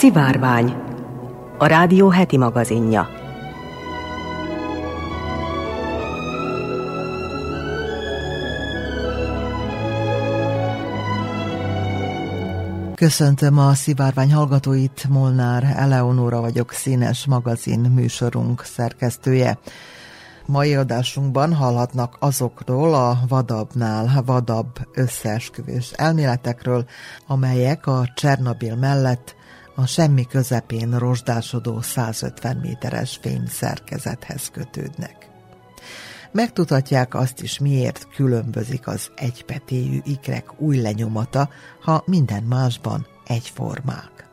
Szivárvány, a rádió heti magazinja. Köszöntöm a Szivárvány hallgatóit, Molnár Eleonóra vagyok, színes magazin műsorunk szerkesztője. Mai adásunkban hallhatnak azokról a vadabbnál vadabb összeesküvés elméletekről, amelyek a Csernobil mellett a semmi közepén rozsdásodó 150 méteres fényszerkezethez kötődnek. Megtudhatják azt is, miért különbözik az egypetéjű ikrek új lenyomata, ha minden másban egyformák.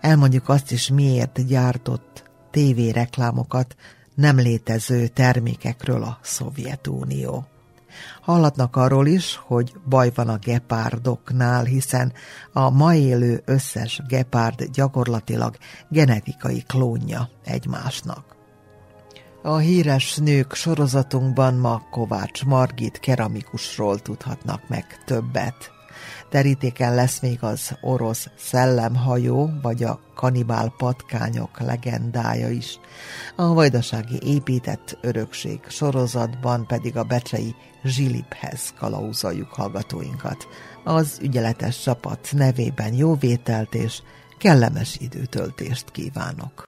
Elmondjuk azt is, miért gyártott tévéreklámokat nem létező termékekről a Szovjetunió. Hallatnak arról is, hogy baj van a gepárdoknál, hiszen a ma élő összes gepárd gyakorlatilag genetikai klónja egymásnak. A híres nők sorozatunkban ma Kovács Margit keramikusról tudhatnak meg többet. Terítéken lesz még az orosz szellemhajó, vagy a kanibál patkányok legendája is. A vajdasági épített örökség sorozatban pedig a becsei Zsiliphez kalauzoljuk hallgatóinkat. Az ügyeletes csapat nevében jó vételt és kellemes időtöltést kívánok.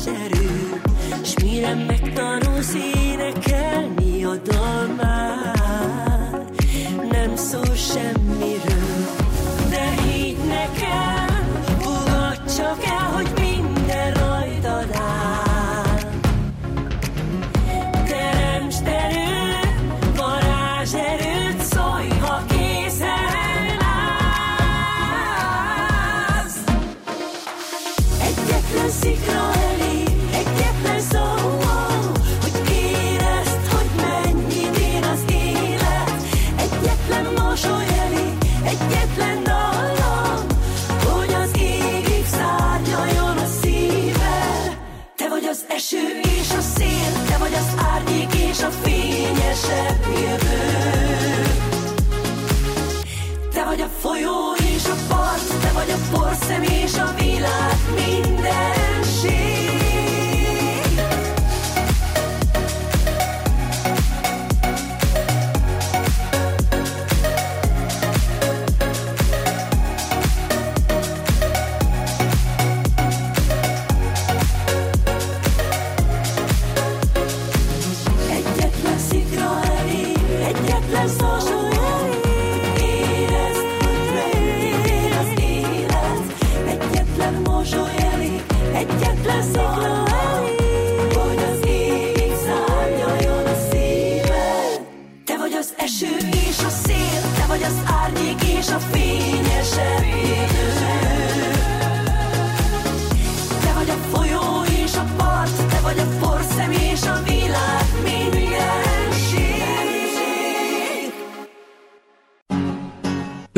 Morzsó jeli,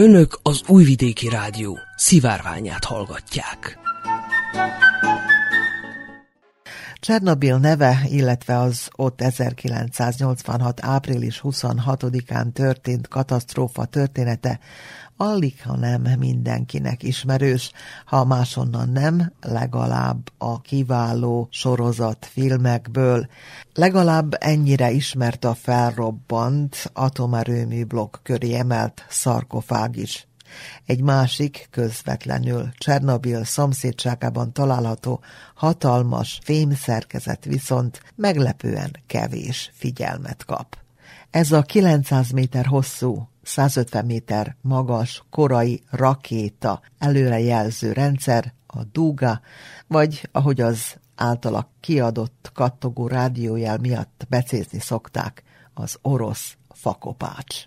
Önök az Újvidéki Rádió szivárványát hallgatják. Csernobil neve, illetve az ott 1986. április 26-án történt katasztrófa története alig, ha nem mindenkinek ismerős, ha másonnan nem, legalább a kiváló sorozat filmekből. Legalább ennyire ismert a felrobbant atomerőmű blokk köré emelt szarkofág is. Egy másik, közvetlenül Csernobil szomszédságában található hatalmas fémszerkezet viszont meglepően kevés figyelmet kap. Ez a 900 méter hosszú, 150 méter magas korai rakéta előrejelző rendszer, a Duga, vagy ahogy az általa kiadott kattogó rádiójel miatt becézni szokták, az orosz fakopács.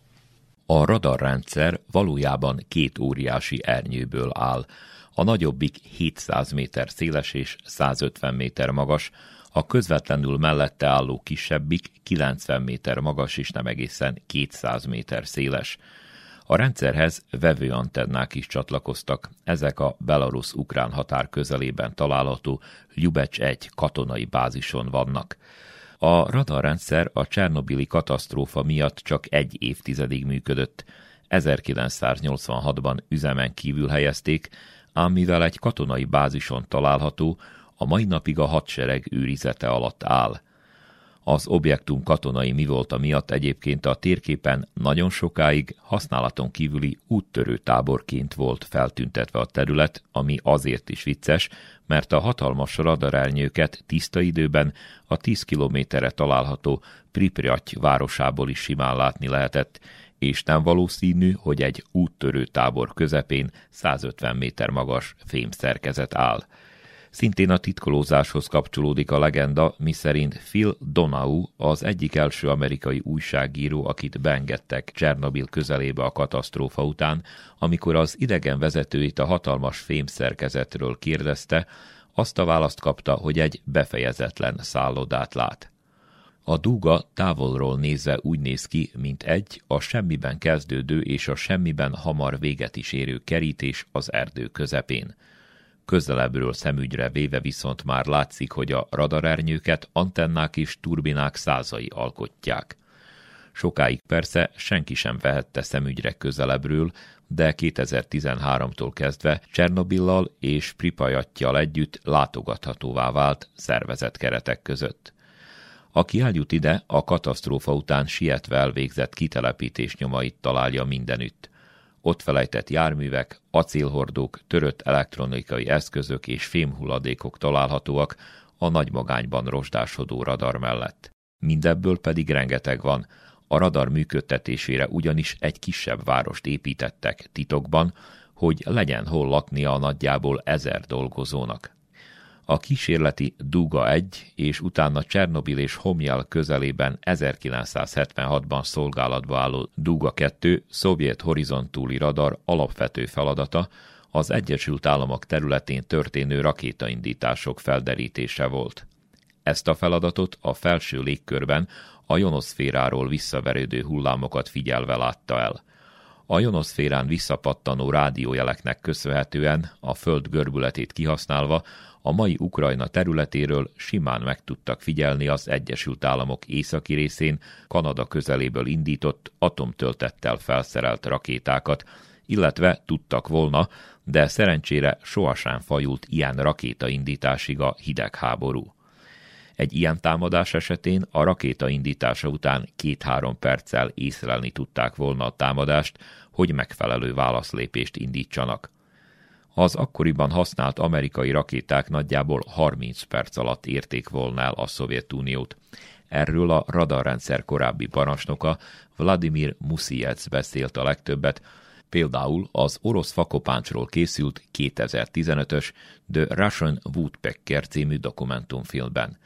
A radarrendszer valójában két óriási ernyőből áll. A nagyobbik 700 méter széles és 150 méter magas, a közvetlenül mellette álló kisebbik 90 méter magas és nem egészen 200 méter széles. A rendszerhez vevőantennák is csatlakoztak, ezek a belarusz-ukrán határ közelében található Ljubecs 1 katonai bázison vannak. A radarrendszer a Csernobili katasztrófa miatt csak egy évtizedig működött. 1986-ban üzemen kívül helyezték, ám mivel egy katonai bázison található, a mai napig a hadsereg őrizete alatt áll. Az objektum katonai mi volt miatt egyébként a térképen nagyon sokáig használaton kívüli úttörő táborként volt feltüntetve a terület, ami azért is vicces, mert a hatalmas radarelnyőket tiszta időben a 10 kilométerre található Pripyat városából is simán látni lehetett, és nem valószínű, hogy egy úttörő tábor közepén 150 méter magas fémszerkezet áll. Szintén a titkolózáshoz kapcsolódik a legenda, miszerint Phil Donau az egyik első amerikai újságíró, akit beengedtek Csernobil közelébe a katasztrófa után, amikor az idegen vezetőit a hatalmas fémszerkezetről kérdezte, azt a választ kapta, hogy egy befejezetlen szállodát lát. A dúga távolról nézve úgy néz ki, mint egy a semmiben kezdődő és a semmiben hamar véget is érő kerítés az erdő közepén. Közelebbről szemügyre véve viszont már látszik, hogy a radarernyőket antennák és turbinák százai alkotják. Sokáig persze senki sem vehette szemügyre közelebbről, de 2013-tól kezdve Csernobillal és Pripajattyal együtt látogathatóvá vált szervezett keretek között. Aki eljut ide, a katasztrófa után sietve elvégzett kitelepítés nyomait találja mindenütt ott felejtett járművek, acélhordók, törött elektronikai eszközök és fémhulladékok találhatóak a nagymagányban rozsdásodó radar mellett. Mindebből pedig rengeteg van, a radar működtetésére ugyanis egy kisebb várost építettek titokban, hogy legyen hol laknia a nagyjából ezer dolgozónak. A kísérleti Duga 1 és utána Csernobil és Homjal közelében 1976-ban szolgálatba álló Duga 2 szovjet horizontúli radar alapvető feladata az Egyesült Államok területén történő rakétaindítások felderítése volt. Ezt a feladatot a felső légkörben a jonoszféráról visszaverődő hullámokat figyelve látta el. A jonoszférán visszapattanó rádiójeleknek köszönhetően a Föld görbületét kihasználva a mai Ukrajna területéről simán meg tudtak figyelni az Egyesült Államok északi részén Kanada közeléből indított atomtöltettel felszerelt rakétákat, illetve tudtak volna, de szerencsére sohasem fajult ilyen rakétaindításig a hidegháború. Egy ilyen támadás esetén a rakéta indítása után két-három perccel észlelni tudták volna a támadást, hogy megfelelő válaszlépést indítsanak. Az akkoriban használt amerikai rakéták nagyjából 30 perc alatt érték volna el a Szovjetuniót. Erről a radarrendszer korábbi parancsnoka Vladimir Musiec beszélt a legtöbbet, például az orosz fakopáncsról készült 2015-ös The Russian Woodpecker című dokumentumfilmben.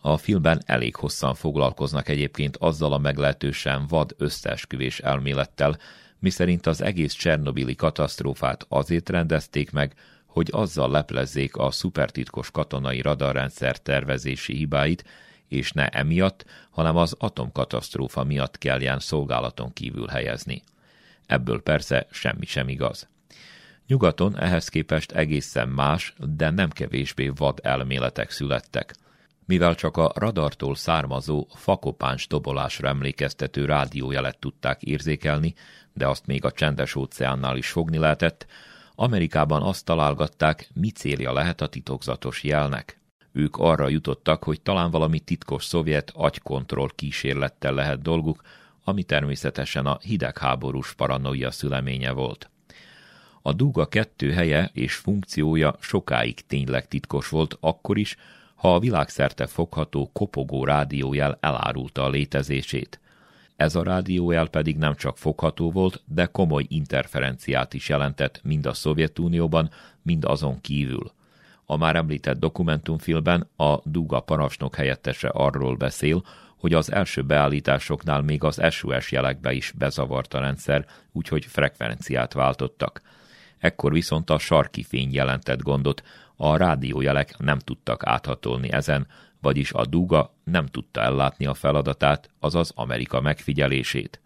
A filmben elég hosszan foglalkoznak egyébként azzal a meglehetősen vad összeesküvés elmélettel, miszerint az egész Csernobili katasztrófát azért rendezték meg, hogy azzal leplezzék a szupertitkos katonai radarrendszer tervezési hibáit, és ne emiatt, hanem az atomkatasztrófa miatt kelljen szolgálaton kívül helyezni. ebből persze semmi sem igaz. Nyugaton ehhez képest egészen más, de nem kevésbé vad elméletek születtek. Mivel csak a radartól származó fakopáns dobolásra emlékeztető rádiójelet tudták érzékelni, de azt még a csendes óceánnál is fogni lehetett, Amerikában azt találgatták, mi célja lehet a titokzatos jelnek. Ők arra jutottak, hogy talán valami titkos szovjet agykontroll kísérlettel lehet dolguk, ami természetesen a hidegháborús paranoia szüleménye volt. A Duga kettő helye és funkciója sokáig tényleg titkos volt akkor is, ha a világszerte fogható kopogó rádiójel elárulta a létezését. Ez a rádiójel pedig nem csak fogható volt, de komoly interferenciát is jelentett mind a Szovjetunióban, mind azon kívül. A már említett dokumentumfilmben a Duga parancsnok helyettese arról beszél, hogy az első beállításoknál még az SOS jelekbe is bezavart a rendszer, úgyhogy frekvenciát váltottak. Ekkor viszont a sarki fény jelentett gondot, a rádiójelek nem tudtak áthatolni ezen, vagyis a Duga nem tudta ellátni a feladatát, azaz Amerika megfigyelését.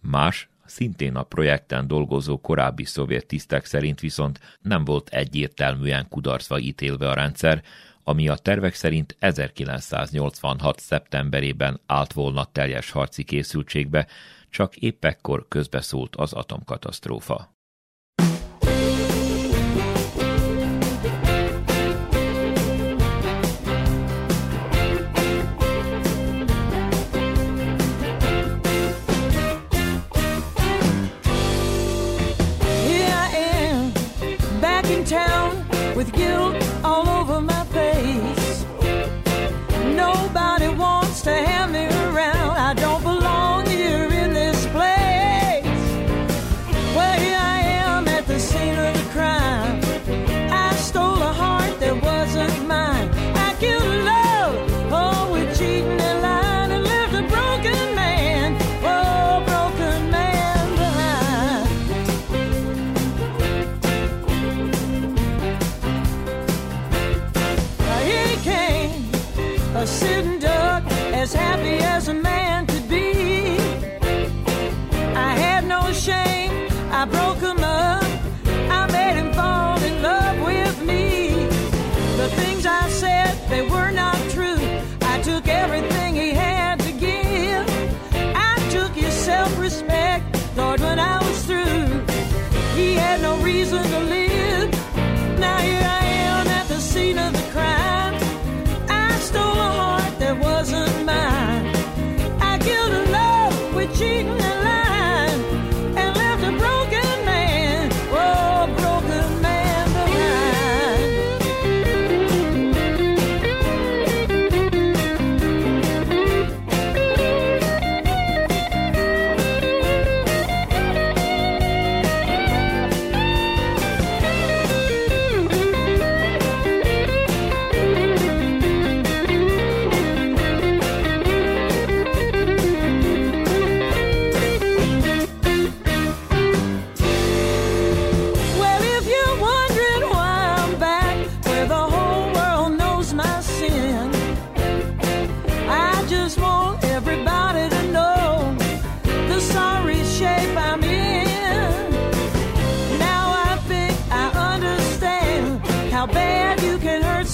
Más, szintén a projekten dolgozó korábbi szovjet tisztek szerint viszont nem volt egyértelműen kudarcva ítélve a rendszer, ami a tervek szerint 1986. szeptemberében állt volna teljes harci készültségbe, csak épp ekkor közbeszólt az atomkatasztrófa.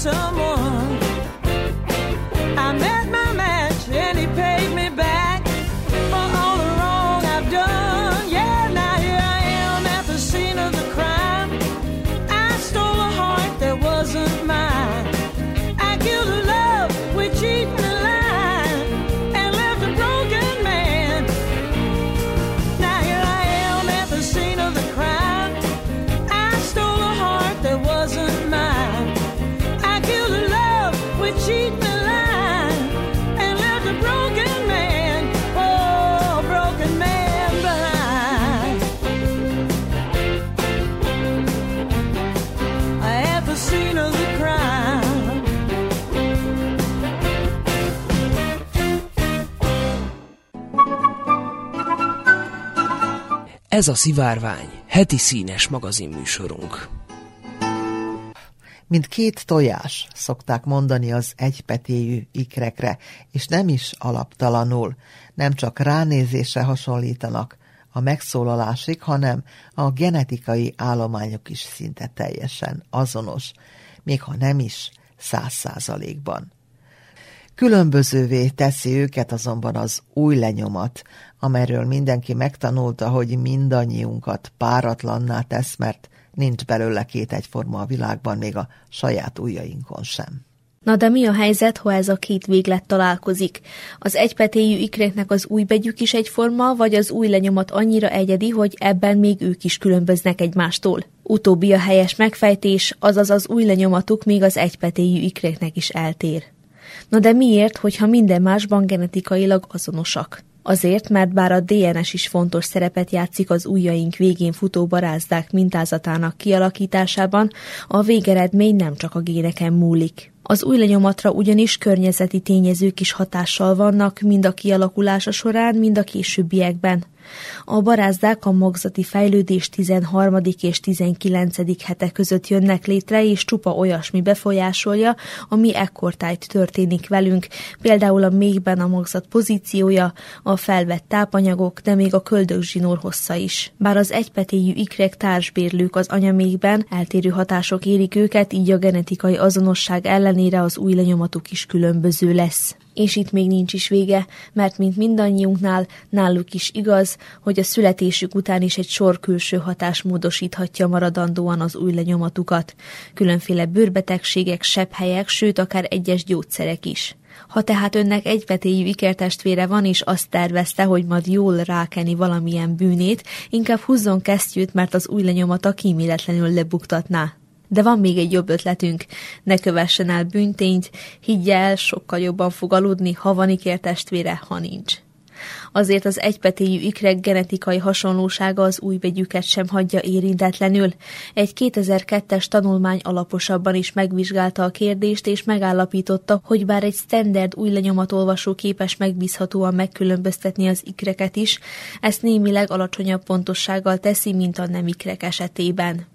什么？Ez a Szivárvány, heti színes magazinműsorunk. Mint két tojás, szokták mondani az egypetéjű ikrekre, és nem is alaptalanul, nem csak ránézésre hasonlítanak, a megszólalásig, hanem a genetikai állományok is szinte teljesen azonos, még ha nem is száz százalékban. Különbözővé teszi őket azonban az új lenyomat, amelyről mindenki megtanulta, hogy mindannyiunkat páratlanná tesz, mert nincs belőle két egyforma a világban, még a saját ujjainkon sem. Na de mi a helyzet, ha ez a két véglet találkozik? Az egypetéjű ikréknek az új begyük is egyforma, vagy az új lenyomat annyira egyedi, hogy ebben még ők is különböznek egymástól? Utóbbi a helyes megfejtés, azaz az új lenyomatuk még az egypetéjű ikréknek is eltér. Na de miért, hogyha minden másban genetikailag azonosak? Azért, mert bár a DNS is fontos szerepet játszik az ujjaink végén futó barázdák mintázatának kialakításában, a végeredmény nem csak a géneken múlik. Az új lenyomatra ugyanis környezeti tényezők is hatással vannak mind a kialakulása során, mind a későbbiekben. A barázdák a magzati fejlődés 13. és 19. hete között jönnek létre, és csupa olyasmi befolyásolja, ami ekkortájt történik velünk, például a méhben a magzat pozíciója, a felvett tápanyagok, de még a köldögzsinór hossza is. Bár az egypetéjű ikrek társbérlők az anyamékben, eltérő hatások érik őket, így a genetikai azonosság ellenére az új lenyomatuk is különböző lesz. És itt még nincs is vége, mert mint mindannyiunknál, náluk is igaz, hogy a születésük után is egy sor külső hatás módosíthatja maradandóan az új lenyomatukat. Különféle bőrbetegségek, sebhelyek, sőt akár egyes gyógyszerek is. Ha tehát önnek egyvetéjű ikertestvére van, és azt tervezte, hogy majd jól rákeni valamilyen bűnét, inkább húzzon kesztyűt, mert az új lenyomata kíméletlenül lebuktatná. De van még egy jobb ötletünk. Ne kövessen el bűntényt, higgye el, sokkal jobban fog aludni, ha van ikertestvére, ha nincs. Azért az egypetéjű ikrek genetikai hasonlósága az új begyüket sem hagyja érintetlenül. Egy 2002-es tanulmány alaposabban is megvizsgálta a kérdést, és megállapította, hogy bár egy standard új lenyomatolvasó képes megbízhatóan megkülönböztetni az ikreket is, ezt némileg alacsonyabb pontossággal teszi, mint a nem ikrek esetében.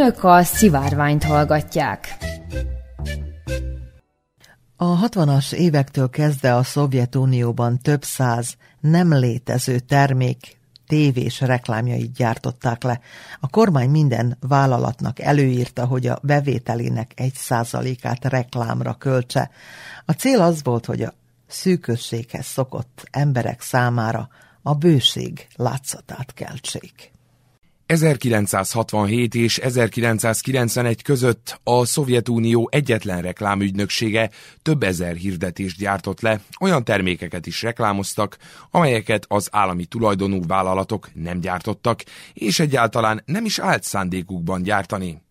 Önök a szivárványt hallgatják. A 60-as évektől kezdve a Szovjetunióban több száz nem létező termék tévés reklámjait gyártották le. A kormány minden vállalatnak előírta, hogy a bevételének egy százalékát reklámra költse. A cél az volt, hogy a szűkösséghez szokott emberek számára a bőség látszatát keltsék. 1967 és 1991 között a Szovjetunió egyetlen reklámügynöksége több ezer hirdetést gyártott le, olyan termékeket is reklámoztak, amelyeket az állami tulajdonú vállalatok nem gyártottak, és egyáltalán nem is állt szándékukban gyártani.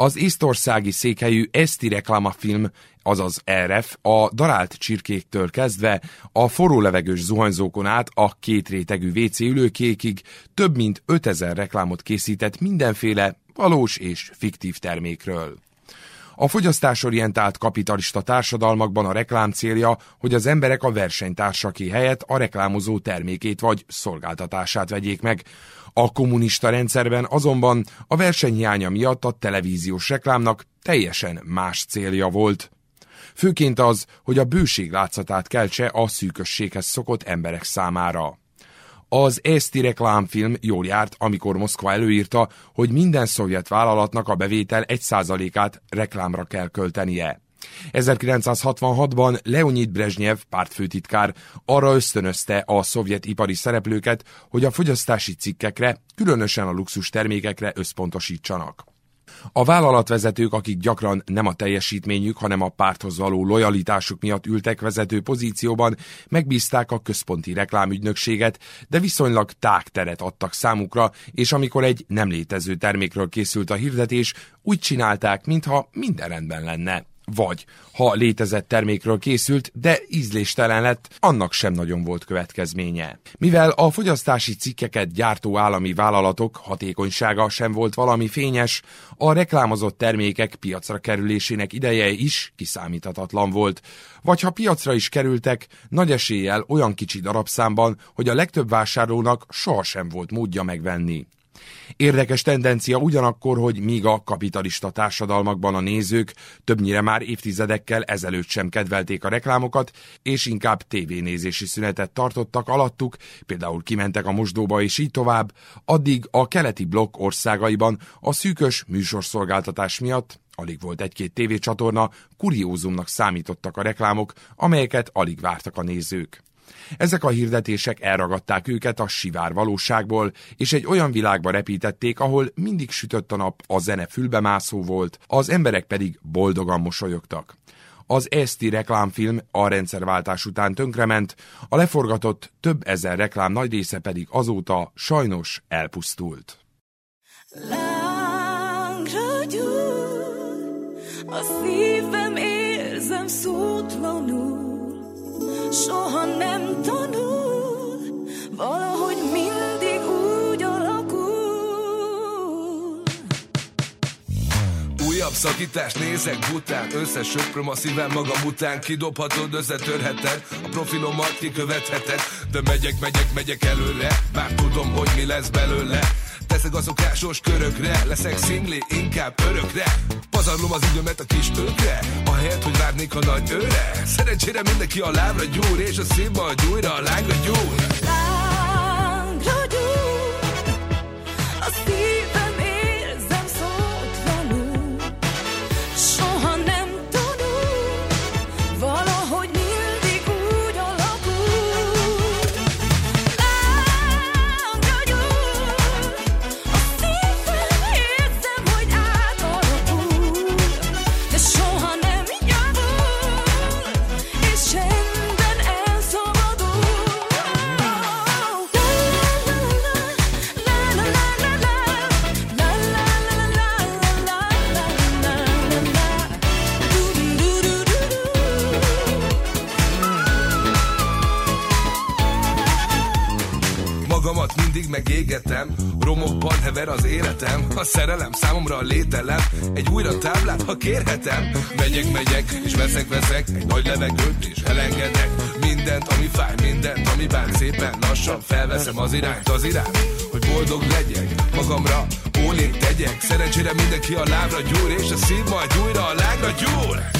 Az észtországi székhelyű Esti reklámafilm, azaz RF, a darált csirkéktől kezdve a forró levegős zuhanyzókon át a két rétegű WC ülőkékig több mint 5000 reklámot készített mindenféle valós és fiktív termékről. A fogyasztásorientált kapitalista társadalmakban a reklám célja, hogy az emberek a versenytársaké helyett a reklámozó termékét vagy szolgáltatását vegyék meg, a kommunista rendszerben azonban a versenyhiánya miatt a televíziós reklámnak teljesen más célja volt. Főként az, hogy a bőség látszatát keltse a szűkösséghez szokott emberek számára. Az Eszti reklámfilm jól járt, amikor Moszkva előírta, hogy minden szovjet vállalatnak a bevétel 1%-át reklámra kell költenie. 1966-ban Leonid Brezsnyev pártfőtitkár arra ösztönözte a szovjet ipari szereplőket, hogy a fogyasztási cikkekre, különösen a luxus termékekre összpontosítsanak. A vállalatvezetők, akik gyakran nem a teljesítményük, hanem a párthoz való lojalitásuk miatt ültek vezető pozícióban, megbízták a központi reklámügynökséget, de viszonylag tág teret adtak számukra, és amikor egy nem létező termékről készült a hirdetés, úgy csinálták, mintha minden rendben lenne. Vagy, ha létezett termékről készült, de ízléstelen lett, annak sem nagyon volt következménye. Mivel a fogyasztási cikkeket gyártó állami vállalatok hatékonysága sem volt valami fényes, a reklámozott termékek piacra kerülésének ideje is kiszámíthatatlan volt. Vagy ha piacra is kerültek, nagy eséllyel olyan kicsi darabszámban, hogy a legtöbb vásárlónak sohasem volt módja megvenni. Érdekes tendencia ugyanakkor, hogy míg a kapitalista társadalmakban a nézők többnyire már évtizedekkel ezelőtt sem kedvelték a reklámokat, és inkább tévénézési szünetet tartottak alattuk, például kimentek a mosdóba és így tovább, addig a keleti blokk országaiban a szűkös műsorszolgáltatás miatt alig volt egy-két tévécsatorna, kuriózumnak számítottak a reklámok, amelyeket alig vártak a nézők. Ezek a hirdetések elragadták őket a sivár valóságból, és egy olyan világba repítették, ahol mindig sütött a nap, a zene fülbemászó volt, az emberek pedig boldogan mosolyogtak. Az eszti reklámfilm a rendszerváltás után tönkrement, a leforgatott több ezer reklám nagy része pedig azóta sajnos elpusztult. Lángra a szívem érzem szótlanul, soha nem tanul, valahogy mindig Újabb szakítást nézek bután, összesöpröm a szívem magam után, kidobhatod, összetörheted, a profilomat kikövetheted, de megyek, megyek, megyek előre, bár tudom, hogy mi lesz belőle. Teszek a szokásos körökre Leszek szingli, inkább örökre. Pazarlom az időmet a kis tökre Ahelyett, hogy várnék a nagy őre. Szerencsére mindenki a lábra gyúr És a szívba a gyújra a lángra gyúr. Lángra gyúr szerelem számomra a lételem. Egy újra táblát, ha kérhetem. Megyek, megyek, és veszek, veszek. Egy nagy levegőt, és elengedek. Mindent, ami fáj, mindent, ami bán Szépen. Lassan felveszem az irányt, az irányt Hogy boldog legyek, magamra ólét tegyek. Szerencsére mindenki a lábra gyúr És a szív majd újra a lágra gyúr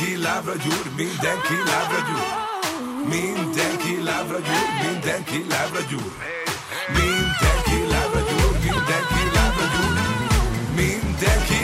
Mindenki lábra gyúr, mindenki lábra gyúr. Mindenki lábra gyúr, mindenki lábra gyúr. Mindenki lábra gyúr, mindenki lábra gyúr. Mindenki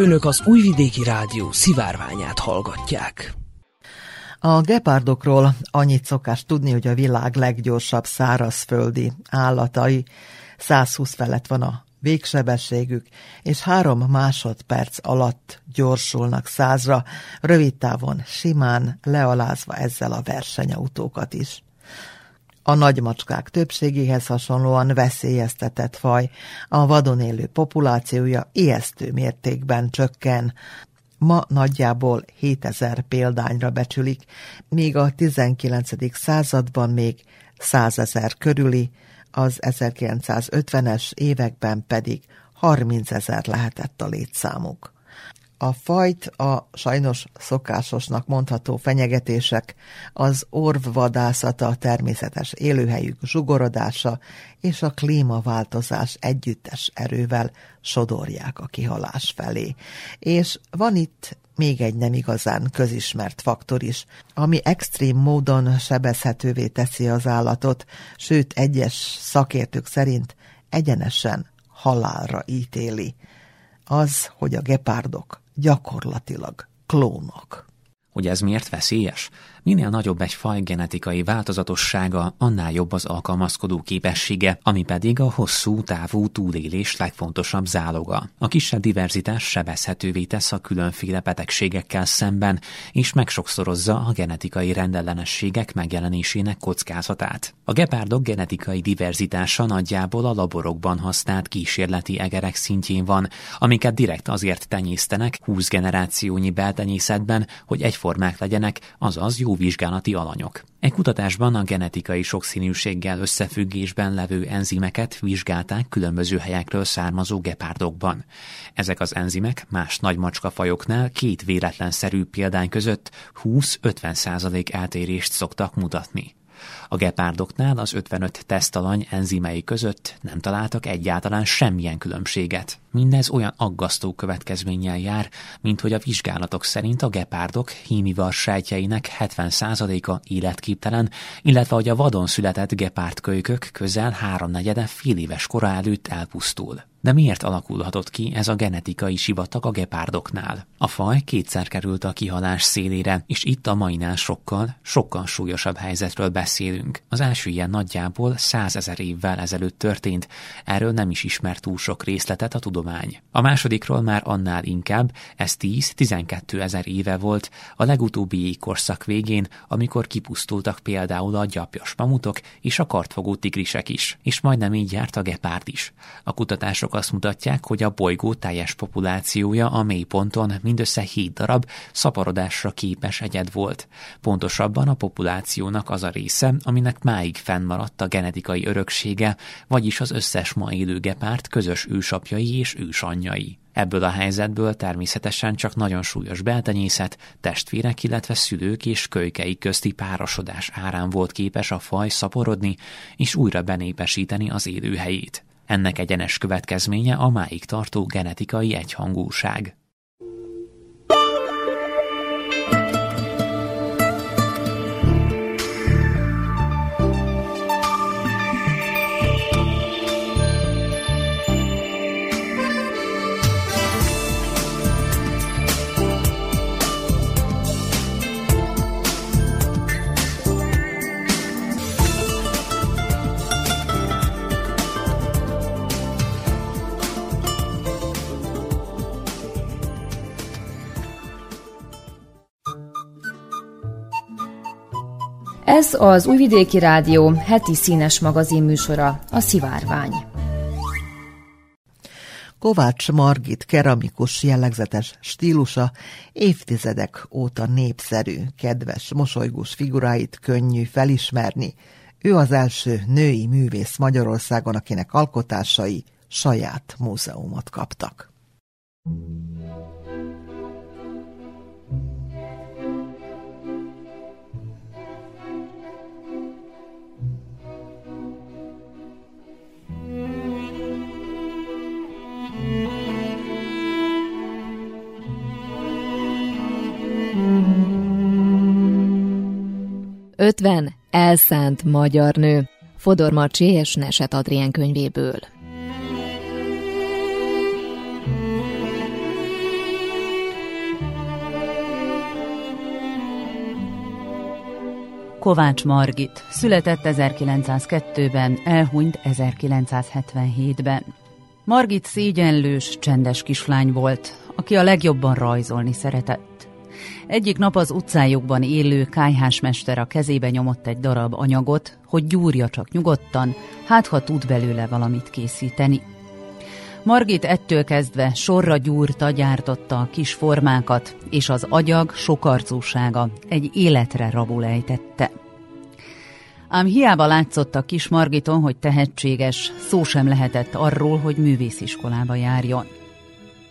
Önök az Újvidéki Rádió szivárványát hallgatják. A gepárdokról annyit szokás tudni, hogy a világ leggyorsabb szárazföldi állatai. 120 felett van a végsebességük, és három másodperc alatt gyorsulnak százra, rövid távon simán lealázva ezzel a versenyautókat is. A nagymacskák többségéhez hasonlóan veszélyeztetett faj, a vadon élő populációja ijesztő mértékben csökken, ma nagyjából 7000 példányra becsülik, míg a 19. században még 100 ezer körüli, az 1950-es években pedig 30 ezer lehetett a létszámuk. A fajt a sajnos szokásosnak mondható fenyegetések, az orvvadászata, a természetes élőhelyük zsugorodása és a klímaváltozás együttes erővel sodorják a kihalás felé. És van itt még egy nem igazán közismert faktor is, ami extrém módon sebezhetővé teszi az állatot, sőt egyes szakértők szerint egyenesen halálra ítéli. Az, hogy a gepárdok gyakorlatilag klónok. Hogy ez miért veszélyes? Minél nagyobb egy faj genetikai változatossága, annál jobb az alkalmazkodó képessége, ami pedig a hosszú távú túlélés legfontosabb záloga. A kisebb diverzitás sebezhetővé tesz a különféle betegségekkel szemben, és megsokszorozza a genetikai rendellenességek megjelenésének kockázatát. A gepárdok genetikai diverzitása nagyjából a laborokban használt kísérleti egerek szintjén van, amiket direkt azért tenyésztenek 20 generációnyi beltenyészetben, hogy egyformák legyenek, azaz jó vizsgálati alanyok. Egy kutatásban a genetikai sokszínűséggel összefüggésben levő enzimeket vizsgálták különböző helyekről származó gepárdokban. Ezek az enzimek más nagymacskafajoknál két véletlenszerű példány között 20-50 százalék eltérést szoktak mutatni. A gepárdoknál az 55 tesztalany enzimei között nem találtak egyáltalán semmilyen különbséget. Mindez olyan aggasztó következménnyel jár, mint hogy a vizsgálatok szerint a gepárdok hímivar sejtjeinek 70%-a életképtelen, illetve hogy a vadon született gepárdkölykök közel háromnegyede fél éves kora előtt elpusztul. De miért alakulhatott ki ez a genetikai sivatag a gepárdoknál? A faj kétszer került a kihalás szélére, és itt a mainál sokkal, sokkal súlyosabb helyzetről beszélünk. Az első ilyen nagyjából százezer évvel ezelőtt történt, erről nem is ismert túl sok részletet a tudomány. A másodikról már annál inkább, ez 10-12 ezer éve volt, a legutóbbi korszak végén, amikor kipusztultak például a gyapjas mamutok és a kartfogó tigrisek is, és majdnem így járt a gepárd is. A Kutatások azt mutatják, hogy a bolygó teljes populációja a mélyponton mindössze 7 darab szaporodásra képes egyed volt. Pontosabban a populációnak az a része, aminek máig fennmaradt a genetikai öröksége, vagyis az összes ma élő gepárt közös ősapjai és ősanyjai. Ebből a helyzetből természetesen csak nagyon súlyos beltenyészet, testvérek, illetve szülők és kölykei közti párosodás árán volt képes a faj szaporodni és újra benépesíteni az élőhelyét. Ennek egyenes következménye a máig tartó genetikai egyhangúság. Ez az Újvidéki Rádió heti színes magazin műsora, a Szivárvány. Kovács Margit keramikus jellegzetes stílusa évtizedek óta népszerű, kedves, mosolygós figuráit könnyű felismerni. Ő az első női művész Magyarországon, akinek alkotásai saját múzeumot kaptak. 50 elszánt magyar nő. Fodor Marcsi és Neset Adrien könyvéből. Kovács Margit született 1902-ben, elhunyt 1977-ben. Margit szégyenlős, csendes kislány volt, aki a legjobban rajzolni szeretett. Egyik nap az utcájukban élő kájhásmester a kezébe nyomott egy darab anyagot, hogy gyúrja csak nyugodtan, hát ha tud belőle valamit készíteni. Margit ettől kezdve sorra gyúrta, gyártotta a kis formákat, és az agyag sokarcúsága egy életre rabul ejtette. Ám hiába látszott a kis Margiton, hogy tehetséges, szó sem lehetett arról, hogy művésziskolába járjon.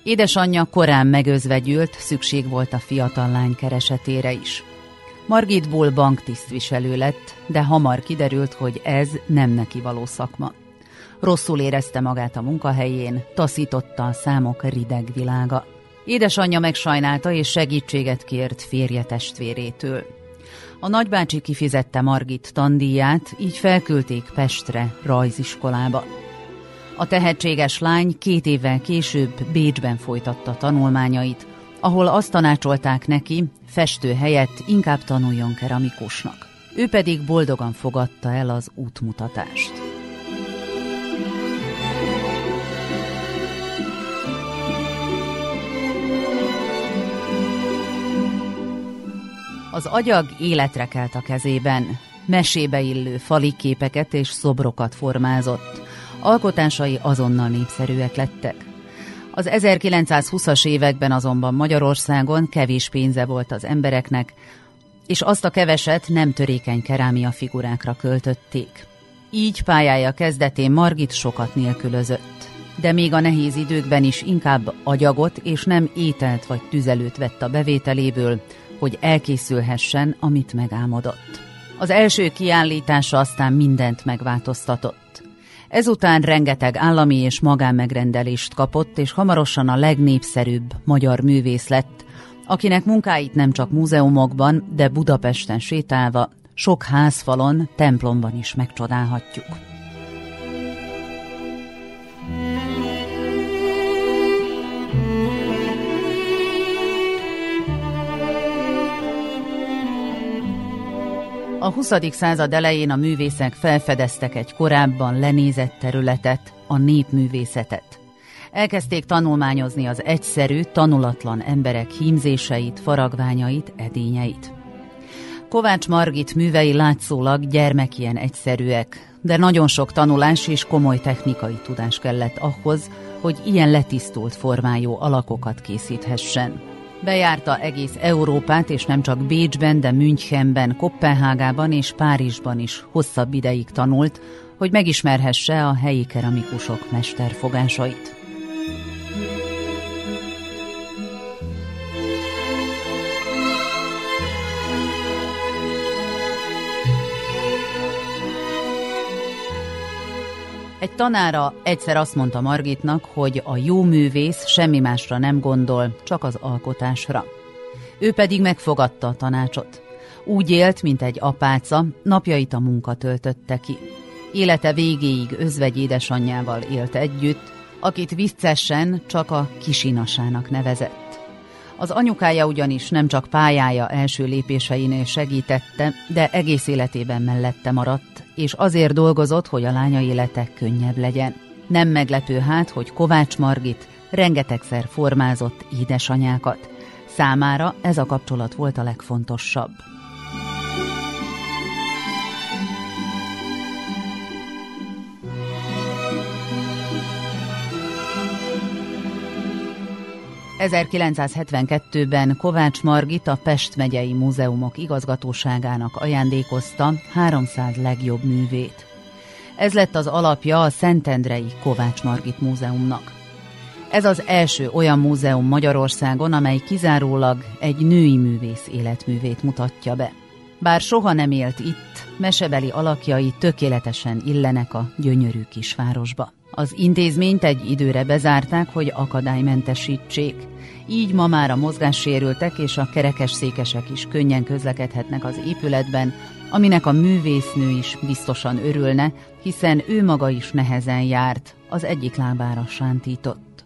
Édesanyja korán megözvegyült, szükség volt a fiatal lány keresetére is. Margitból banktisztviselő lett, de hamar kiderült, hogy ez nem neki való szakma. Rosszul érezte magát a munkahelyén, taszította a számok rideg világa. Édesanyja megsajnálta és segítséget kért férje testvérétől. A nagybácsi kifizette Margit tandíját, így felküldték Pestre, rajziskolába. A tehetséges lány két évvel később Bécsben folytatta tanulmányait, ahol azt tanácsolták neki, festő helyett inkább tanuljon keramikusnak. Ő pedig boldogan fogadta el az útmutatást. Az agyag életre kelt a kezében, mesébe illő fali képeket és szobrokat formázott. Alkotásai azonnal népszerűek lettek. Az 1920-as években azonban Magyarországon kevés pénze volt az embereknek, és azt a keveset nem törékeny kerámia figurákra költötték. Így pályája kezdetén Margit sokat nélkülözött, de még a nehéz időkben is inkább agyagot és nem ételt vagy tüzelőt vett a bevételéből, hogy elkészülhessen, amit megálmodott. Az első kiállítása aztán mindent megváltoztatott. Ezután rengeteg állami és magánmegrendelést kapott, és hamarosan a legnépszerűbb magyar művész lett, akinek munkáit nem csak múzeumokban, de Budapesten sétálva, sok házfalon, templomban is megcsodálhatjuk. A 20. század elején a művészek felfedeztek egy korábban lenézett területet, a népművészetet. Elkezdték tanulmányozni az egyszerű, tanulatlan emberek hímzéseit, faragványait, edényeit. Kovács Margit művei látszólag gyermekien egyszerűek, de nagyon sok tanulás és komoly technikai tudás kellett ahhoz, hogy ilyen letisztult formájú alakokat készíthessen. Bejárta egész Európát, és nem csak Bécsben, de Münchenben, Kopenhágában és Párizsban is hosszabb ideig tanult, hogy megismerhesse a helyi keramikusok mesterfogásait. '' Egy tanára egyszer azt mondta Margitnak, hogy a jó művész semmi másra nem gondol, csak az alkotásra. Ő pedig megfogadta a tanácsot. Úgy élt, mint egy apáca, napjait a munka töltötte ki. Élete végéig özvegy édesanyjával élt együtt, akit viccesen csak a kisinasának nevezett. Az anyukája ugyanis nem csak pályája első lépéseinél segítette, de egész életében mellette maradt, és azért dolgozott, hogy a lánya élete könnyebb legyen. Nem meglepő hát, hogy Kovács Margit rengetegszer formázott édesanyákat. Számára ez a kapcsolat volt a legfontosabb. 1972-ben Kovács Margit a Pest megyei múzeumok igazgatóságának ajándékozta 300 legjobb művét. Ez lett az alapja a Szentendrei Kovács Margit Múzeumnak. Ez az első olyan múzeum Magyarországon, amely kizárólag egy női művész életművét mutatja be. Bár soha nem élt itt, mesebeli alakjai tökéletesen illenek a gyönyörű kisvárosba. Az intézményt egy időre bezárták, hogy akadálymentesítsék. Így ma már a mozgássérültek és a kerekes székesek is könnyen közlekedhetnek az épületben, aminek a művésznő is biztosan örülne, hiszen ő maga is nehezen járt, az egyik lábára sántított.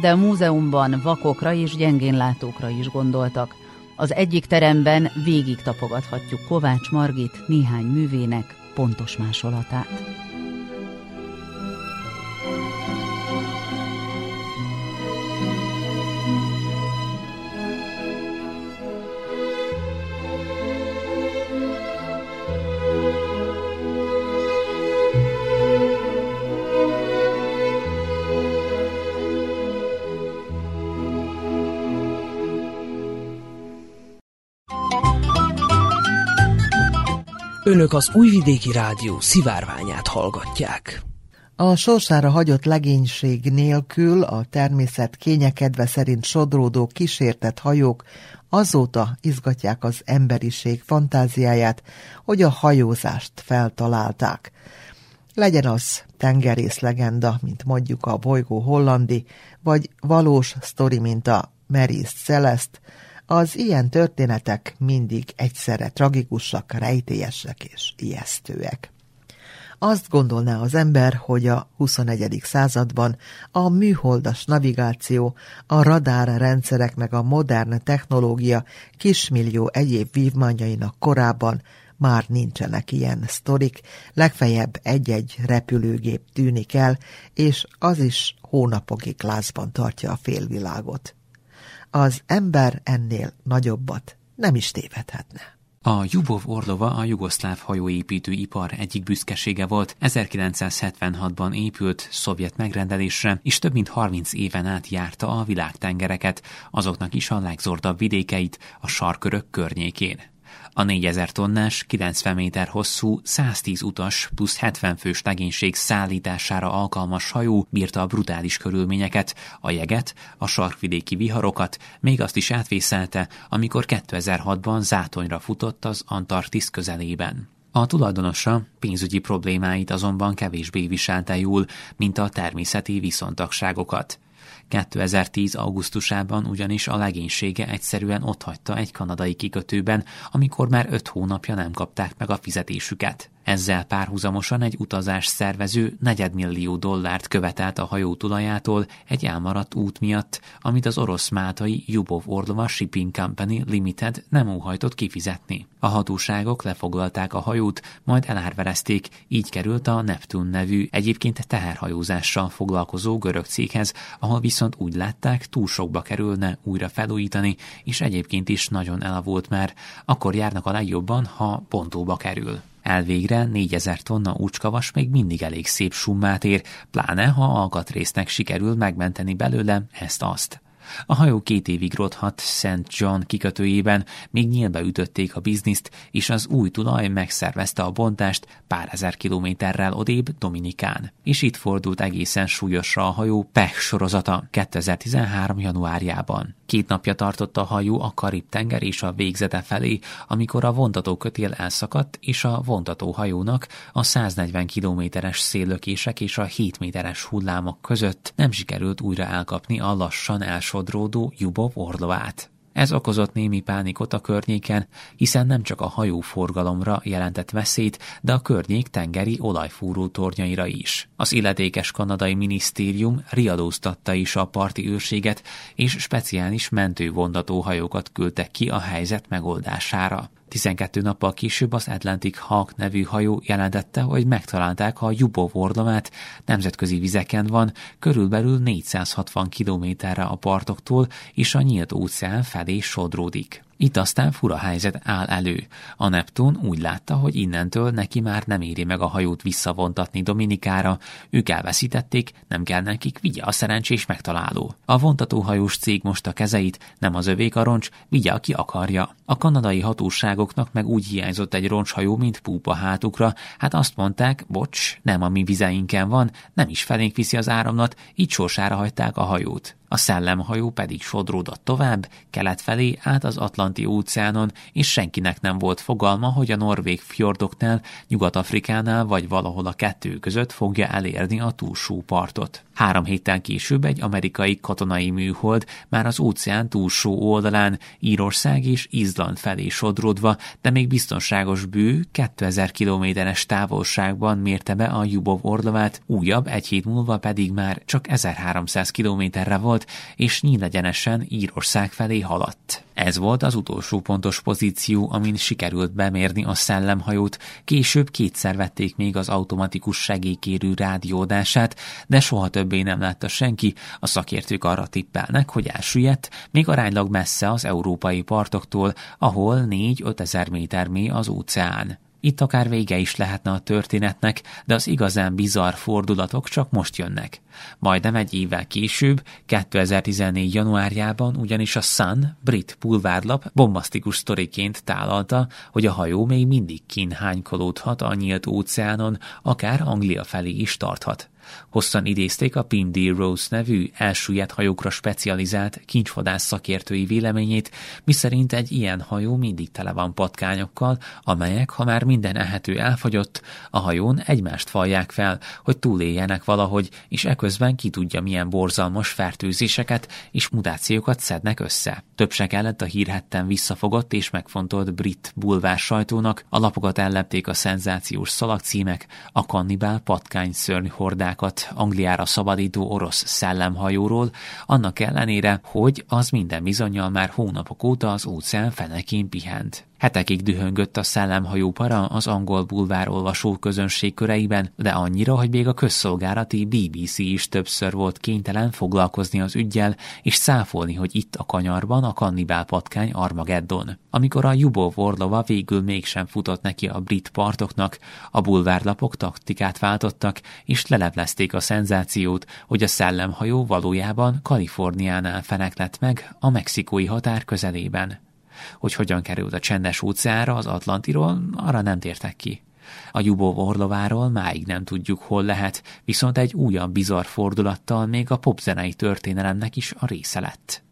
De a múzeumban vakokra és gyengénlátókra is gondoltak, Az egyik teremben végig tapogathatjuk Kovács Margit néhány művének pontos másolatát. Önök az Újvidéki Rádió szivárványát hallgatják. A sorsára hagyott legénység nélkül a természet kényekedve szerint sodródó kísértett hajók azóta izgatják az emberiség fantáziáját, hogy a hajózást feltalálták. Legyen az tengerész legenda, mint mondjuk a bolygó hollandi, vagy valós sztori, mint a Meris Celeste, az ilyen történetek mindig egyszerre tragikusak, rejtélyesek és ijesztőek. Azt gondolná az ember, hogy a 21. században a műholdas navigáció, a radár rendszerek meg a modern technológia kismillió egyéb vívmányainak korában már nincsenek ilyen sztorik, legfeljebb egy-egy repülőgép tűnik el, és az is hónapokig lázban tartja a félvilágot az ember ennél nagyobbat nem is tévedhetne. A Jubov Orlova a jugoszláv hajóépítő ipar egyik büszkesége volt, 1976-ban épült szovjet megrendelésre, és több mint 30 éven át járta a világtengereket, azoknak is a legzordabb vidékeit, a sarkörök környékén. A 4000 tonnás, 90 méter hosszú, 110 utas plusz 70 fős legénység szállítására alkalmas hajó bírta a brutális körülményeket, a jeget, a sarkvidéki viharokat, még azt is átvészelte, amikor 2006-ban zátonyra futott az Antarktisz közelében. A tulajdonosa pénzügyi problémáit azonban kevésbé viselte jól, mint a természeti viszontagságokat. 2010. augusztusában ugyanis a legénysége egyszerűen otthagyta egy kanadai kikötőben, amikor már öt hónapja nem kapták meg a fizetésüket. Ezzel párhuzamosan egy utazás szervező negyedmillió dollárt követelt a hajó tulajától egy elmaradt út miatt, amit az orosz máltai Jubov Orlova Shipping Company Limited nem óhajtott kifizetni. A hatóságok lefoglalták a hajót, majd elárverezték, így került a Neptun nevű, egyébként teherhajózással foglalkozó görög céghez, ahol viszont úgy látták, túl sokba kerülne újra felújítani, és egyébként is nagyon elavult már, akkor járnak a legjobban, ha pontóba kerül. Elvégre 4000 tonna úcskavas még mindig elég szép summát ér, pláne ha alkatrésznek sikerül megmenteni belőle ezt-azt. A hajó két évig rothat St. John kikötőjében, még nyílbe ütötték a bizniszt, és az új tulaj megszervezte a bontást pár ezer kilométerrel odébb Dominikán. És itt fordult egészen súlyosra a hajó Pech sorozata 2013. januárjában. Két napja tartott a hajó a Karib-tenger és a végzete felé, amikor a vontatókötél elszakadt, és a vontatóhajónak a 140 kilométeres széllökések és a 7 méteres hullámok között nem sikerült újra elkapni a lassan elsodródó Jubov orlovát. Ez okozott némi pánikot a környéken, hiszen nem csak a hajóforgalomra jelentett veszélyt, de a környék tengeri olajfúró tornyaira is. Az illetékes kanadai minisztérium riadóztatta is a parti őrséget, és speciális mentővondató hajókat küldtek ki a helyzet megoldására. 12 nappal később az Atlantic Hawk nevű hajó jelentette, hogy megtalálták a Jubov ordomát, nemzetközi vizeken van, körülbelül 460 kilométerre a partoktól, és a nyílt óceán felé sodródik. Itt aztán fura helyzet áll elő. A Neptun úgy látta, hogy innentől neki már nem éri meg a hajót visszavontatni Dominikára, ők elveszítették, nem kell nekik, vigye a szerencsés megtaláló. A vontatóhajós cég most a kezeit, nem az övék a roncs, vigye, aki akarja. A kanadai hatóságoknak meg úgy hiányzott egy roncshajó, mint púpa hátukra, hát azt mondták, bocs, nem a mi vizeinken van, nem is felénk viszi az áramlat, így sorsára hagyták a hajót. A szellemhajó pedig sodródott tovább, kelet felé át az Atlanti óceánon, és senkinek nem volt fogalma, hogy a norvég fjordoknál, Nyugat-Afrikánál vagy valahol a kettő között fogja elérni a túlsó partot. Három héttel később egy amerikai katonai műhold már az óceán túlsó oldalán Írország és Izland felé sodródva, de még biztonságos bő 2000 kilométeres távolságban mérte be a Jubov orlovát, újabb egy hét múlva pedig már csak 1300 kilométerre volt, és nyílegyenesen Írország felé haladt. Ez volt az utolsó pontos pozíció, amin sikerült bemérni a szellemhajót, később kétszer vették még az automatikus segélykérő rádiódását, de soha többé nem látta senki, a szakértők arra tippelnek, hogy elsüllyedt, még aránylag messze az európai partoktól, ahol 4-5 ezer méter mély az óceán. Itt akár vége is lehetne a történetnek, de az igazán bizarr fordulatok csak most jönnek. Majdnem egy évvel később, 2014. januárjában ugyanis a Sun, brit pulvárlap bombasztikus sztoriként tálalta, hogy a hajó még mindig kínhánykolódhat a nyílt óceánon, akár Anglia felé is tarthat. Hosszan idézték a Pindy Rose nevű elsüllyedt hajókra specializált kincsvadász szakértői véleményét, miszerint egy ilyen hajó mindig tele van patkányokkal, amelyek, ha már minden ehető elfogyott, a hajón egymást falják fel, hogy túléljenek valahogy, és eközben ki tudja milyen borzalmas fertőzéseket és mutációkat szednek össze. Több se kellett a hírhetten visszafogott és megfontolt brit bulvár sajtónak, a lapokat ellepték a szenzációs szalagcímek, a kannibál patkány szörny hordák katonákat Angliára szabadító orosz szellemhajóról, annak ellenére, hogy az minden bizonyal már hónapok óta az óceán fenekén pihent. Hetekig dühöngött a szellemhajó para az angol bulvár olvasó közönség köreiben, de annyira, hogy még a közszolgálati BBC is többször volt kénytelen foglalkozni az ügyjel, és száfolni, hogy itt a kanyarban a kannibál patkány Armageddon. Amikor a Jubov Orlova végül mégsem futott neki a brit partoknak, a bulvárlapok taktikát váltottak, és leleplezték a szenzációt, hogy a szellemhajó valójában Kaliforniánál feneklett meg a mexikói határ közelében. Hogy hogyan került a csendes óceánra az Atlantiról, arra nem tértek ki. A Jubov Orlováról máig nem tudjuk, hol lehet, viszont egy újabb bizarr fordulattal még a popzenei történelemnek is a része lett.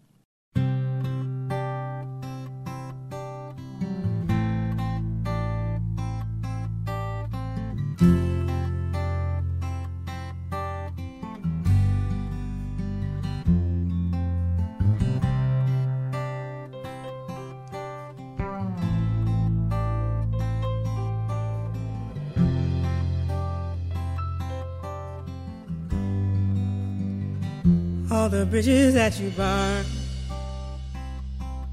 Bridges that you burn.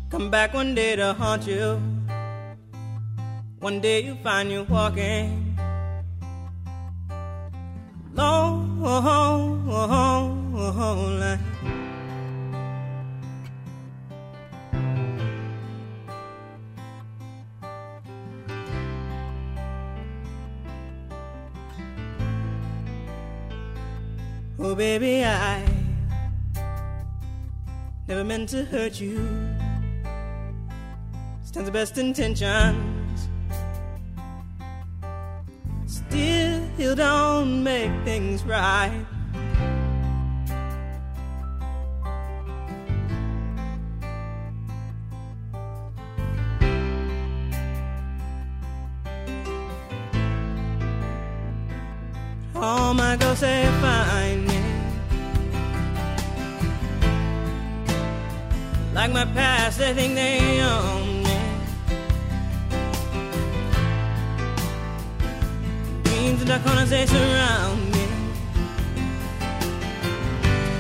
come back one day to haunt you. One day you find you walking long line. Oh, baby, I never meant to hurt you. Stands the best intentions. Still, you don't make things right. All my girls say my past, they think they own me. Dreams and dark corners, they surround me.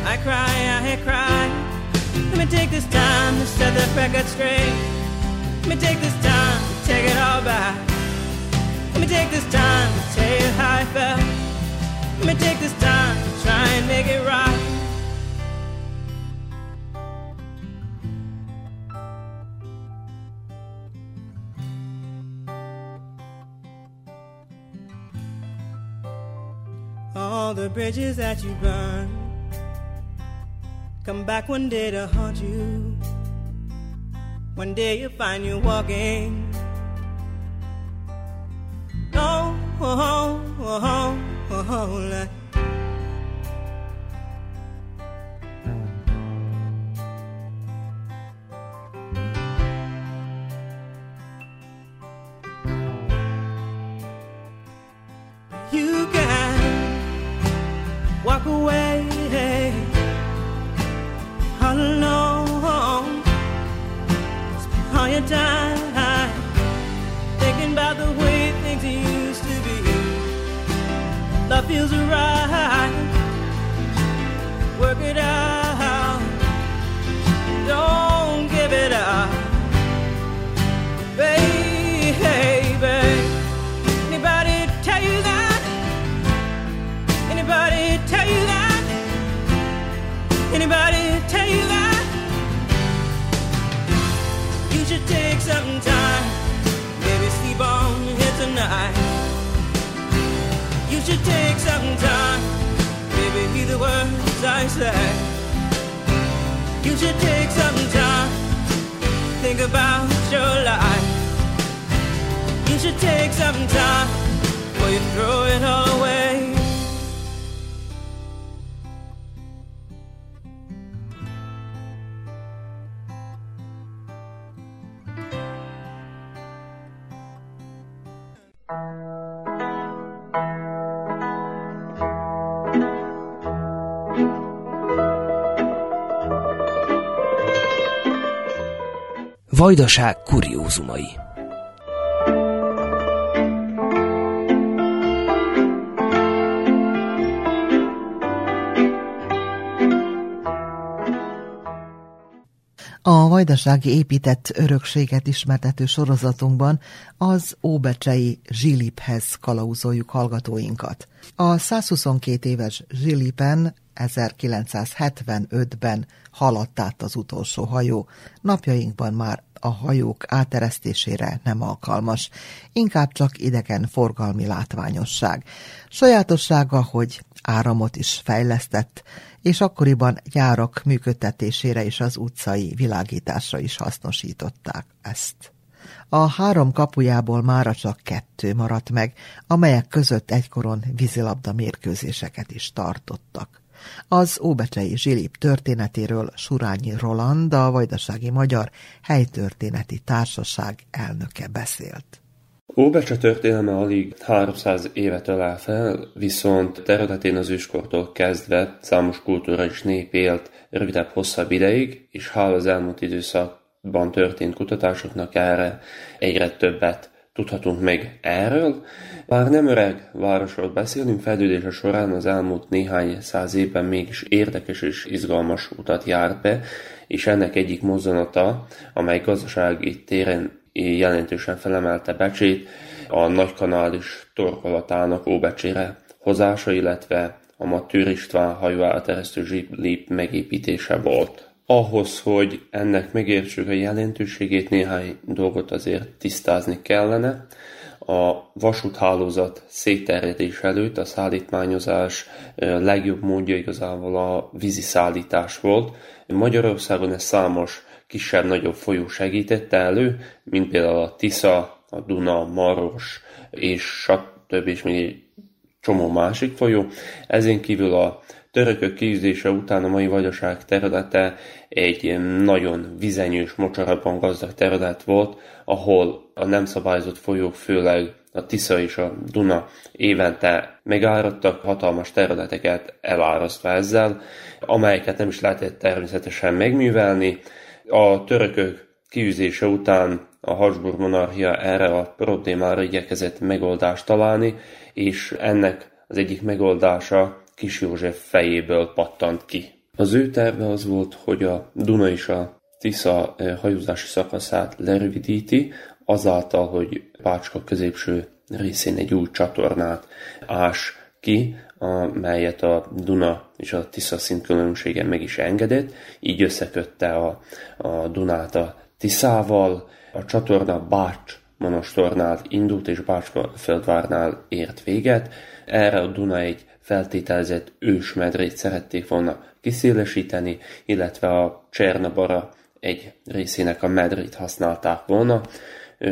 I cry, I cry. Let me take this time to set the record straight. Let me take this time to take it all back. Let me take this time to tell you how I felt. Let me take this time to try and make it right. The bridges that you burn come back one day to haunt you. One day you'll find you walking. Oh, oh, oh, oh, oh, oh, Anybody tell you that? You should take some time, maybe sleep on here tonight. You should take some time, maybe hear the words I say. You should take some time, think about your life. You should take some time before you throw it all away. Vajdaság kuriózumai A vajdasági épített örökséget ismertető sorozatunkban az óbecsei Zsiliphez kalauzoljuk hallgatóinkat. A 122 éves Zsilipen 1975-ben haladt át az utolsó hajó. Napjainkban már a hajók áteresztésére nem alkalmas, inkább csak idegen forgalmi látványosság. Sajátossága, hogy áramot is fejlesztett, és akkoriban gyárak működtetésére és az utcai világításra is hasznosították ezt. A három kapujából mára csak kettő maradt meg, amelyek között egykoron vízilabda mérkőzéseket is tartottak. Az Óbecsei Zsilip történetéről Surányi Roland, a Vajdasági Magyar Helytörténeti Társaság elnöke beszélt. Óbecse történelme alig 300 évet ölel fel, viszont területén az őskortól kezdve számos kultúra és nép élt rövidebb-hosszabb ideig, és hála az elmúlt időszakban történt kutatásoknak erre egyre többet tudhatunk meg erről. Bár nem öreg városról beszélünk, fejlődése során az elmúlt néhány száz évben mégis érdekes és izgalmas utat járt be, és ennek egyik mozzanata, amely gazdasági téren jelentősen felemelte Becsét, a nagykanális torkolatának Óbecsére hozása, illetve a Matőr István hajó áteresztő zsiplép megépítése volt. Ahhoz, hogy ennek megértsük a jelentőségét, néhány dolgot azért tisztázni kellene. A vasúthálózat szétterjedés előtt a szállítmányozás legjobb módja igazából a vízi szállítás volt. Magyarországon ez számos kisebb-nagyobb folyó segítette elő, mint például a Tisza, a Duna, Maros és stb. és még egy csomó másik folyó. Ezen kívül a törökök kiűzése után a mai Vajdaság területe egy nagyon vizenyős, mocsarabban gazdag terület volt, ahol a nem szabályozott folyók, főleg a Tisza és a Duna évente megáradtak, hatalmas területeket elárasztva ezzel, amelyeket nem is lehetett természetesen megművelni, a törökök kiűzése után a Habsburg monarchia erre a problémára igyekezett megoldást találni, és ennek az egyik megoldása Kis József fejéből pattant ki. Az ő terve az volt, hogy a Duna és a Tisza eh, hajózási szakaszát lerövidíti, azáltal, hogy Pácska középső részén egy új csatornát ás ki, amelyet a Duna és a Tisza szintkülönbsége meg is engedett, így összekötte a, a Dunát a Tiszával, a csatorna Bács monostornál indult és Bácsföldvárnál ért véget. Erre a Duna egy feltételezett ősmedrét szerették volna kiszélesíteni, illetve a Csernabara egy részének a medrét használták volna.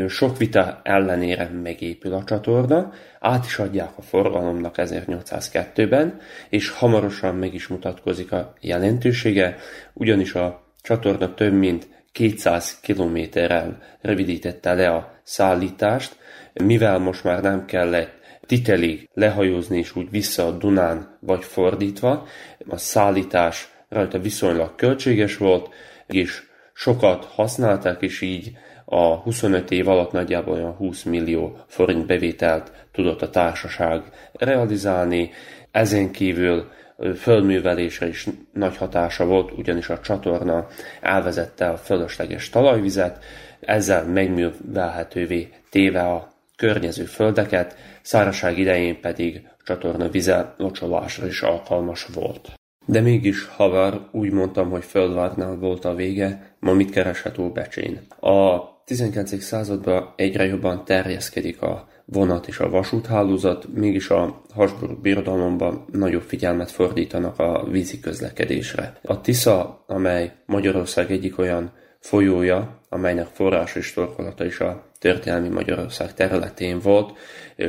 Sok vita ellenére megépül a csatorna, át is adják a forgalomnak 1802-ben, és hamarosan meg is mutatkozik a jelentősége, ugyanis a csatorna több mint 200 kilométerrel rövidítette le a szállítást, mivel most már nem kellett titelig lehajózni és úgy vissza a Dunán vagy fordítva, a szállítás rajta viszonylag költséges volt, és sokat használták, és így A 25 év alatt nagyjából olyan 20 millió forint bevételt tudott a társaság realizálni, ezen kívül földművelésre is nagy hatása volt, ugyanis a csatorna elvezette a fölösleges talajvizet, ezzel megművelhetővé téve a környező földeket, szárazság idején pedig a csatorna vize locsolásra is alkalmas volt. De mégis, havar, úgy mondtam, hogy Földvárnál volt a vége, ma mit kereshet Óbecsén? A 19. században egyre jobban terjeszkedik a vonat és a vasúthálózat, mégis a Habsburg birodalomban nagyobb figyelmet fordítanak a vízi közlekedésre. A Tisza, amely Magyarország egyik olyan folyója, amelynek forrás és torkolata is a történelmi Magyarország területén volt,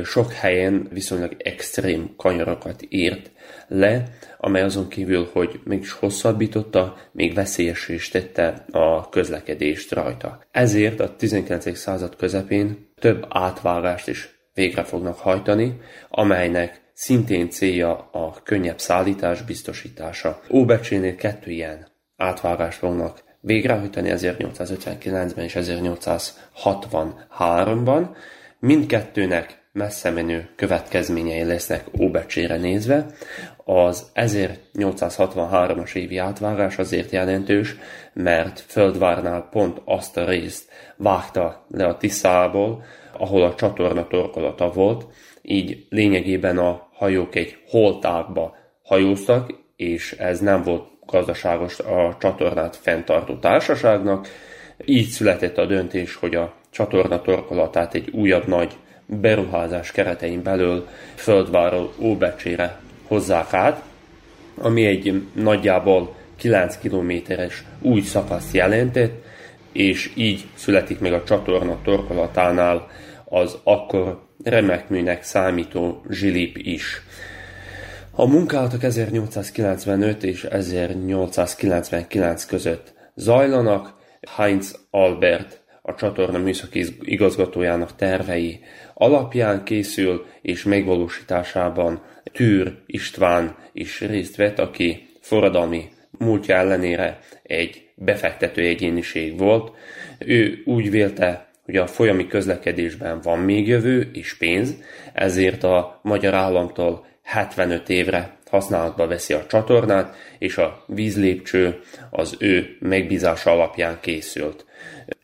sok helyen viszonylag extrém kanyarokat írt le, amely azon kívül, hogy mégis hosszabbította, még veszélyes is tette a közlekedést rajta. Ezért a 19. század közepén több átvágást is végre fognak hajtani, amelynek szintén célja a könnyebb szállítás biztosítása. Óbecsénél kettő ilyen átvágást fognak végrehajtani 1859-ben és 1863-ban. Mindkettőnek messze menő következményei lesznek Óbecsére nézve. Az 1863-as évi átvágás azért jelentős, mert Földvárnál pont azt a részt vágta le a Tiszából, ahol a csatorna torkolata volt, így lényegében a hajók egy holtákba hajóztak, és ez nem volt gazdaságos a csatornát fenntartó társaságnak. Így született a döntés, hogy a csatorna torkolatát egy újabb nagy beruházás keretein belül Földváról Óbecsére hozzák át, ami egy nagyjából 9 kilométeres új szakaszt jelentett, és így születik meg a csatorna torkolatánál az akkor remek műnek számító zsilip is. A munkálatok 1895 és 1899 között zajlanak. Heinz Albert, a csatorna műszaki igazgatójának tervei alapján készül, és megvalósításában Tűr István is részt vett, aki forradalmi múltja ellenére egy befektető egyéniség volt. Ő úgy vélte, hogy a folyami közlekedésben van még jövő és pénz, ezért a magyar államtól 75 évre használatba veszi a csatornát, és a vízlépcső az ő megbízása alapján készült.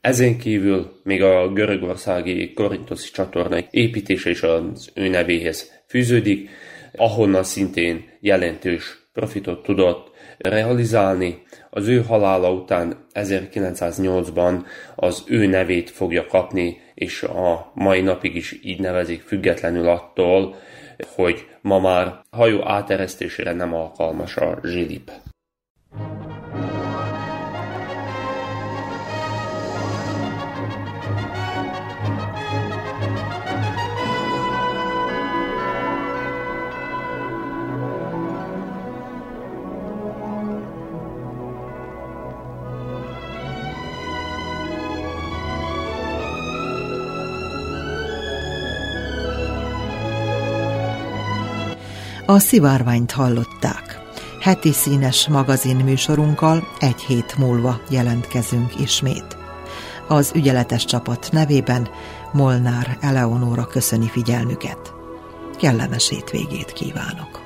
Ezen kívül még a görögországi korintoszi csatorna építése is az ő nevéhez fűződik, ahonnan szintén jelentős profitot tudott realizálni. Az ő halála után 1908-ban az ő nevét fogja kapni, és a mai napig is így nevezik függetlenül attól, hogy ma már hajó áteresztésére nem alkalmas a zsilip. A szivárványt hallották. Heti színes magazin műsorunkkal egy hét múlva jelentkezünk ismét. Az ügyeletes csapat nevében Molnár Eleonóra köszöni figyelmüket. Kellemes hétvégét kívánok!